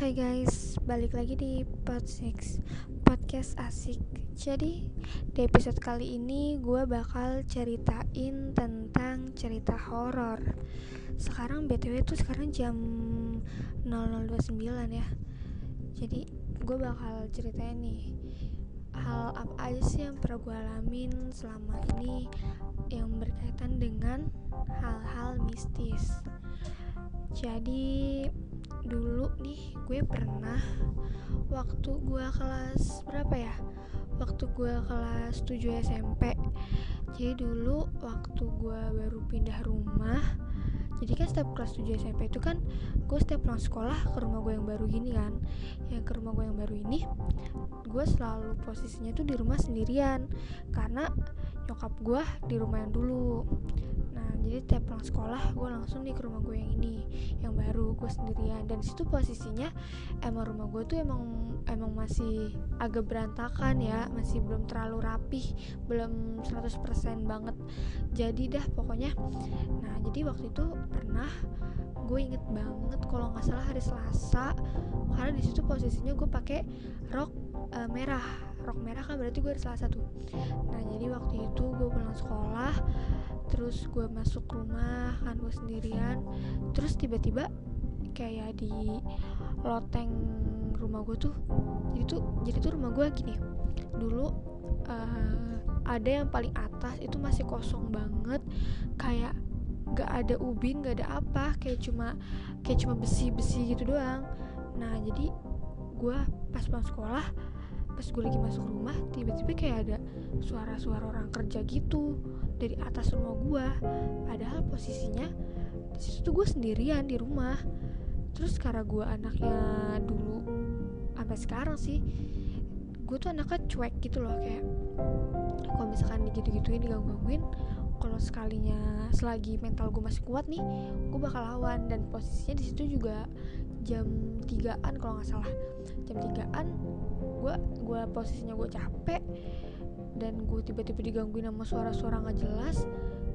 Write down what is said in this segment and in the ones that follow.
Hai guys, balik lagi di Pod 6 Podcast asik. Jadi di episode kali ini gue bakal ceritain tentang cerita horor. Sekarang BTW tuh sekarang jam 0029 ya. Jadi gue bakal ceritain nih Hal apa aja sih yang pernah gue alamin selama ini Yang berkaitan dengan hal-hal mistis. Jadi dulu nih gue pernah waktu gue kelas berapa ya? Waktu gue kelas 7 SMP jadi dulu waktu gue baru pindah rumah jadi kan setiap kelas 7 SMP itu kan gue setiap pulang sekolah ke rumah gue yang baru gini kan. Yang ke rumah gue yang baru ini gue selalu posisinya tuh di rumah sendirian karena nyokap gue di rumah yang dulu. Jadi tiap pulang sekolah gue langsung nih ke rumah gue yang ini gue sendirian. Dan situ posisinya emang rumah gue tuh emang emang masih agak berantakan ya. Masih belum terlalu rapih belum 100% banget. Jadi dah pokoknya. Nah jadi waktu itu pernah gue inget banget kalau nggak salah hari Selasa. Karena di situ posisinya gue pakai rok uh, merah. Rok merah kan berarti gue hari Selasa tuh. Nah jadi waktu itu gue pulang sekolah terus gue masuk rumah kan gue sendirian. Terus tiba-tiba kayak di loteng rumah gue tuh jadi tuh jadi tuh rumah gue gini dulu uh, ada yang paling atas itu masih kosong banget kayak gak ada ubin gak ada apa kayak cuma kayak cuma besi besi gitu doang. Nah jadi gue pas pulang sekolah pas gue lagi masuk rumah tiba-tiba kayak ada suara-suara orang kerja gitu dari atas rumah gue padahal posisinya di situ tuh gue sendirian di rumah. Terus karena gue anaknya dulu sampai sekarang sih gue tuh anaknya cuek gitu loh kayak kalau misalkan digitu-gituin digangguin kalau sekalinya selagi mental gue masih kuat nih gue bakal lawan. Dan posisinya di situ juga jam 3an kalau nggak salah. Jam 3an gue gue posisinya gue capek dan gue tiba-tiba digangguin sama suara-suara nggak jelas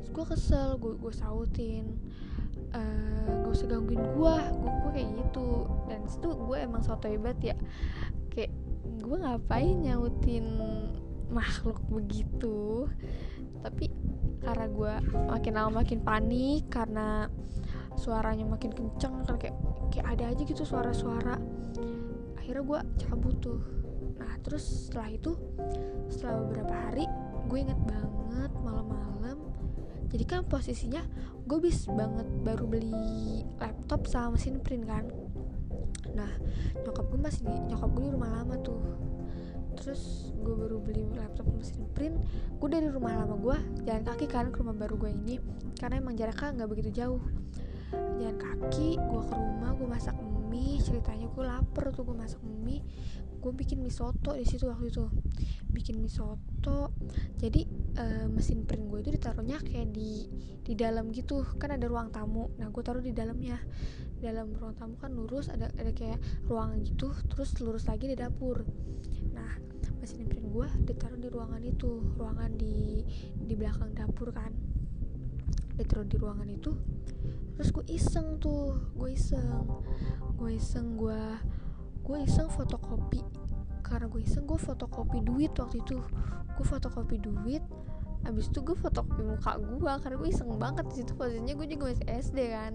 terus gue kesel gue gue sautin. Uh, gak usah gangguin gue gue kayak gitu. Dan itu gue emang soto hebat ya. Kayak gue ngapain nyautin makhluk begitu? Tapi karena gue makin lama makin panik karena suaranya makin kenceng kan kayak kayak ada aja gitu suara-suara. Akhirnya gue cabut tuh nah terus setelah itu setelah beberapa hari gue inget banget malam-malam. Jadi kan posisinya gue bis banget baru beli laptop sama mesin print kan. Nah nyokap gue masih di nyokap gue di rumah lama tuh. Terus gue baru beli laptop mesin print gue dari rumah lama gue jalan kaki kan ke rumah baru gue ini. Karena emang jaraknya nggak begitu jauh. Jalan kaki gue ke rumah gue masak mie ceritanya gue lapar tuh gue masak mie gue bikin mie soto di situ waktu itu. Bikin mie soto jadi uh, mesin print gue itu ditaruhnya kayak di di dalam gitu. Kan ada ruang tamu. Nah gue taruh di dalamnya. Dalam ruang tamu kan lurus ada ada kayak ruangan gitu terus lurus lagi di dapur. Nah mesin print gue ditaruh di ruangan itu ruangan di di belakang dapur kan. Ditaruh di ruangan itu terus gue iseng tuh. Gue iseng. Gue iseng gue gue iseng fotokopi. Karena gue iseng gue fotokopi duit waktu itu. Gue fotokopi duit abis itu gue fotokopi muka gue. Karena gue iseng banget di situ posisinya. Gue juga masih SD kan.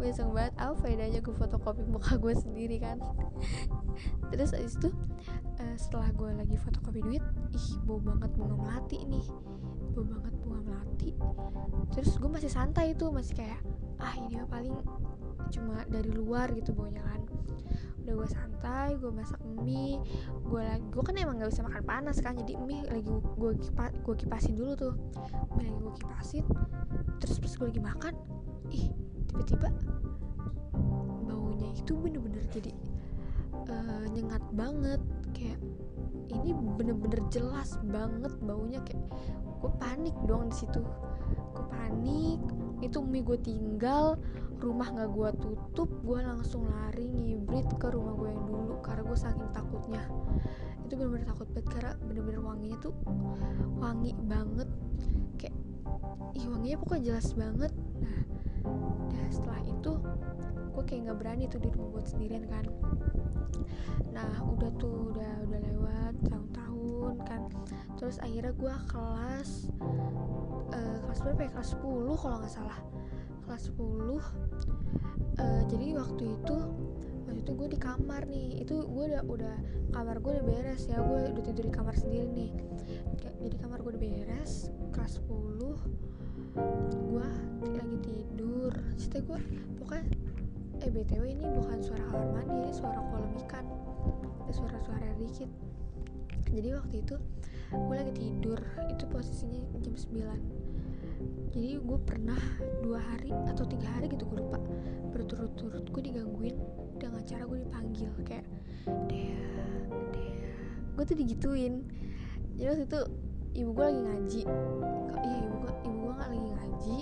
Gue iseng banget. Apa faedahnya gue fotokopi muka gue sendiri kan? Terus abis itu uh, setelah gue lagi fotokopi duit ih bau banget bunga melati nih. Bau banget bunga melati. Terus gue masih santai itu masih kayak ah ini paling cuma dari luar gitu baunya kan udah gue santai gue masak mie gue lagi gue kan emang nggak bisa makan panas kan jadi mie lagi gue kipa, gue kipasin dulu tuh. Mie lagi gue kipasin terus pas gue lagi makan ih tiba-tiba baunya itu bener-bener jadi uh, nyengat banget. Kayak ini bener-bener jelas banget baunya kayak gue panik dong di situ. Gue panik itu mie gue tinggal rumah nggak gue tutup gue langsung lari ngibrit ke rumah gue yang dulu karena gue saking takutnya. Itu bener-bener takut banget karena bener-bener wanginya tuh wangi banget. Kayak ih wanginya pokoknya jelas banget. Nah dan setelah itu gue kayak nggak berani tuh di rumah gue sendirian kan. Nah udah tuh udah udah lewat tahun-tahun kan. Terus akhirnya gue kelas uh, kelas berapa ya? Kelas 10 kalau nggak salah. Kelas 10 uh, eh, jadi waktu itu waktu itu gue di kamar nih. Itu gue udah udah kamar gue udah beres ya. Gue udah tidur di kamar sendiri nih. Jadi kamar gue udah beres kelas 10 gue lagi tidur. Cerita gue pokoknya eh btw ini bukan suara kamar mandi ini suara kolam ikan dikit jadi waktu itu gue lagi tidur itu posisinya jam 9 jadi gue pernah dua hari atau tiga hari gitu gue lupa. Berturut-turut gue digangguin dengan cara gue dipanggil kayak Dea Dea. Gue tuh digituin. Jadi waktu itu ibu gue lagi ngaji. Iya ibu gue ibu gue nggak lagi ngaji?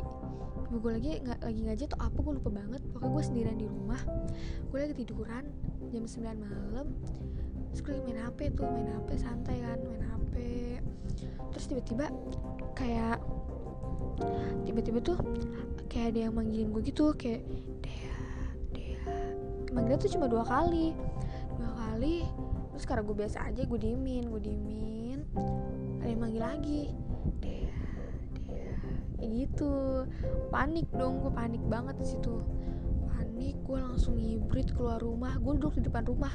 Ibu gue lagi nggak lagi ngaji atau apa? Gue lupa banget. Pokoknya gue sendirian di rumah. Gue lagi tiduran jam 9 malam lagi main hp tuh main hp santai kan main hp terus tiba-tiba kayak tiba-tiba tuh kayak ada yang manggilin gue gitu kayak Dea Dea. Manggilnya tuh cuma dua kali dua kali. Terus karena gue biasa aja gue diemin gue diemin. Ada yang manggil lagi Dea Dea. Kayak gitu. Panik dong gue panik banget situ. Panik gue langsung hibrid keluar rumah. Gue duduk di depan rumah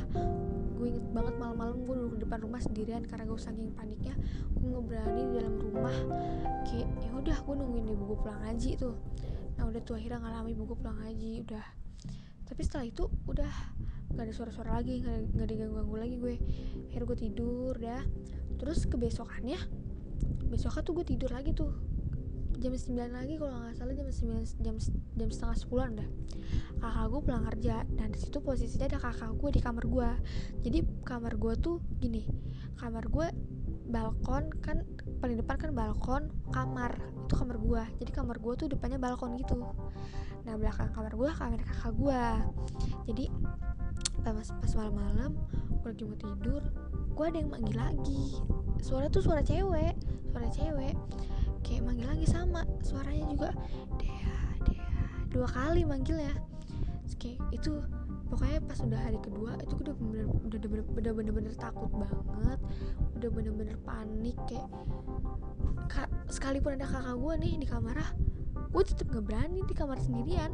gue inget banget malam-malam gue duduk depan rumah sendirian karena gue saking paniknya gue nggak berani di dalam rumah. Kayak ya udah gue nungguin ibu gue pulang ngaji tuh. Nah udah tuh akhirnya ngalami ibu gue pulang ngaji udah. Tapi setelah itu udah nggak ada suara-suara lagi nggak diganggu-ganggu lagi gue. Akhirnya gue tidur dah. Terus kebesokannya besoknya tuh gue tidur lagi tuh jam 9 lagi kalau nggak salah jam 9 jam jam setengah sepuluhan dah kakak gue pulang kerja dan di situ posisinya ada kakak gue di kamar gue jadi kamar gue tuh gini kamar gue balkon kan paling depan kan balkon kamar itu kamar gue jadi kamar gue tuh depannya balkon gitu. Nah belakang kamar gue kamar kakak gue jadi pas pas malam-malam lagi mau tidur gue ada yang manggil lagi. Suara tuh suara cewek suara cewek kayak manggil lagi sama suaranya juga Dea Dea dua kali manggilnya Terus kayak itu pokoknya pas udah hari kedua itu udah bener udah bener bener bener, bener takut banget udah bener-bener panik kayak kak, sekalipun ada kakak gue nih di kamar ah gue tetep nggak berani di kamar sendirian.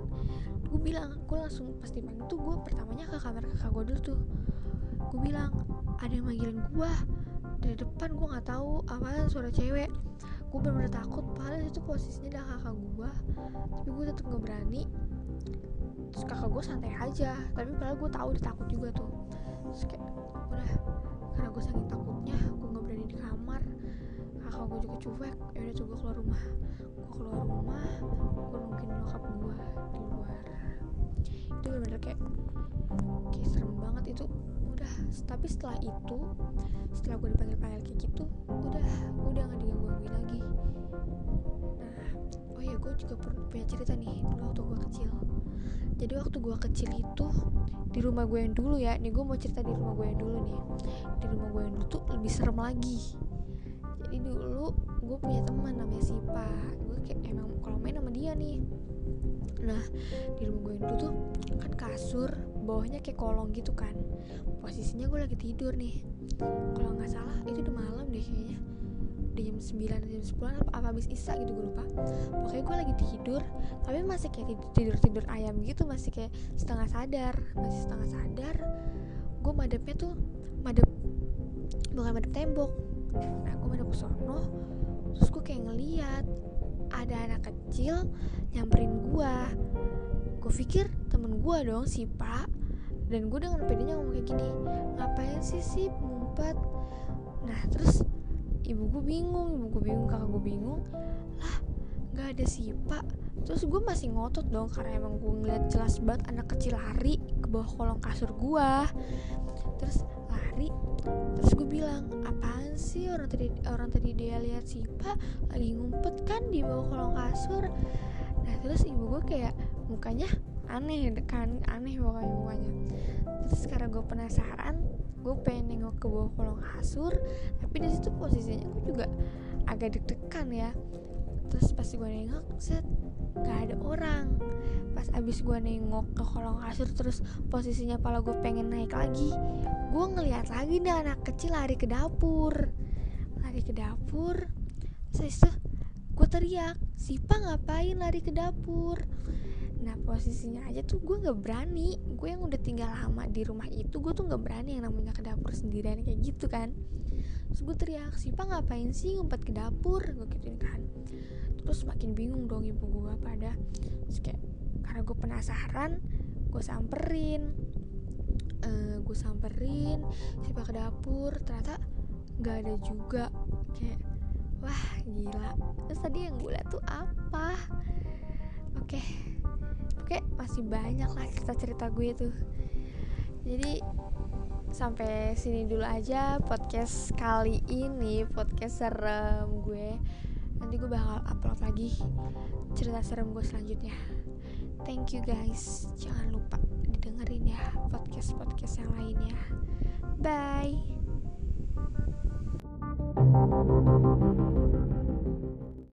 Gue bilang gue langsung pasti dipanggil tuh gue pertamanya ke kamar kakak gue dulu tuh. Gue bilang ada yang manggilin gue dari depan gue nggak tahu apa suara cewek gue bener-bener takut. Padahal itu posisinya ada kakak gue tapi gue tetep nggak berani. Terus kakak gue santai aja. Tapi padahal gue tahu dia takut juga tuh. Terus kayak udah karena gue saking takutnya gue nggak berani di kamar. Kakak gue juga cuek. Ya udah gue keluar rumah. Gue keluar rumah gue nungguin nyokap gue di luar. Itu bener-bener kayak kayak serem banget. Itu udah tapi setelah itu setelah gue dipanggil panggil kayak gitu udah udah nggak diganggu gue juga punya cerita nih dulu waktu gue kecil. Jadi waktu gue kecil itu di rumah gue yang dulu ya nih gue mau cerita di rumah gue yang dulu nih. Di rumah gue yang dulu tuh lebih serem lagi. Jadi dulu gue punya teman namanya Sipa gue kayak emang kalau main sama dia nih. Nah di rumah gue yang dulu tuh kan kasur bawahnya kayak kolong gitu kan. Posisinya gue lagi tidur nih. Kalau nggak salah itu udah malam deh kayaknya udah jam 9 jam 10 apa, apa habis isa gitu gue lupa. Pokoknya gue lagi tidur tapi masih kayak tidur tidur ayam gitu masih kayak setengah sadar masih setengah sadar gue madepnya tuh madep bukan madep tembok nah gue madep sono terus gue kayak ngeliat ada anak kecil nyamperin gue gue pikir temen gue dong si pak dan gue dengan pedenya ngomong kayak gini ngapain sih sih ngumpet. Nah terus ibu gue bingung ibu gue bingung kakak gue bingung. Lah nggak ada sih pak. Terus gue masih ngotot dong karena emang gue ngeliat jelas banget anak kecil lari ke bawah kolong kasur gue terus lari terus gue bilang apaan sih orang tadi orang tadi dia lihat si pak lagi ngumpet kan di bawah kolong kasur? Nah terus ibu gue kayak mukanya aneh kan? Aneh pokoknya mukanya. Terus karena gue penasaran gue pengen nengok ke bawah kolong kasur tapi di situ posisinya gue juga agak deg-degan ya. Terus pasti gue nengok set nggak ada orang. Pas abis gue nengok ke kolong kasur terus posisinya pala gue pengen naik lagi gue ngeliat lagi nih anak kecil lari ke dapur. Lari ke dapur terus gue teriak Sipa ngapain lari ke dapur nah posisinya aja tuh gue nggak berani. Gue yang udah tinggal lama di rumah itu gue tuh nggak berani yang namanya ke dapur sendirian kayak gitu kan. Terus gue teriak Sipa ngapain sih ngumpet ke dapur? Gue gituin kan. Terus makin bingung dong ibu gue pada. Terus kayak karena gue penasaran gue samperin uh, gue samperin siapa ke dapur. Ternyata nggak ada juga. Kayak wah gila. Terus tadi yang gue liat tuh apa? Oke. okay. Oke okay, masih banyak lah cerita cerita gue tuh jadi sampai sini dulu aja podcast kali ini podcast serem gue. Nanti gue bakal upload lagi cerita serem gue selanjutnya. Thank you guys. Jangan lupa didengerin ya podcast podcast yang lainnya bye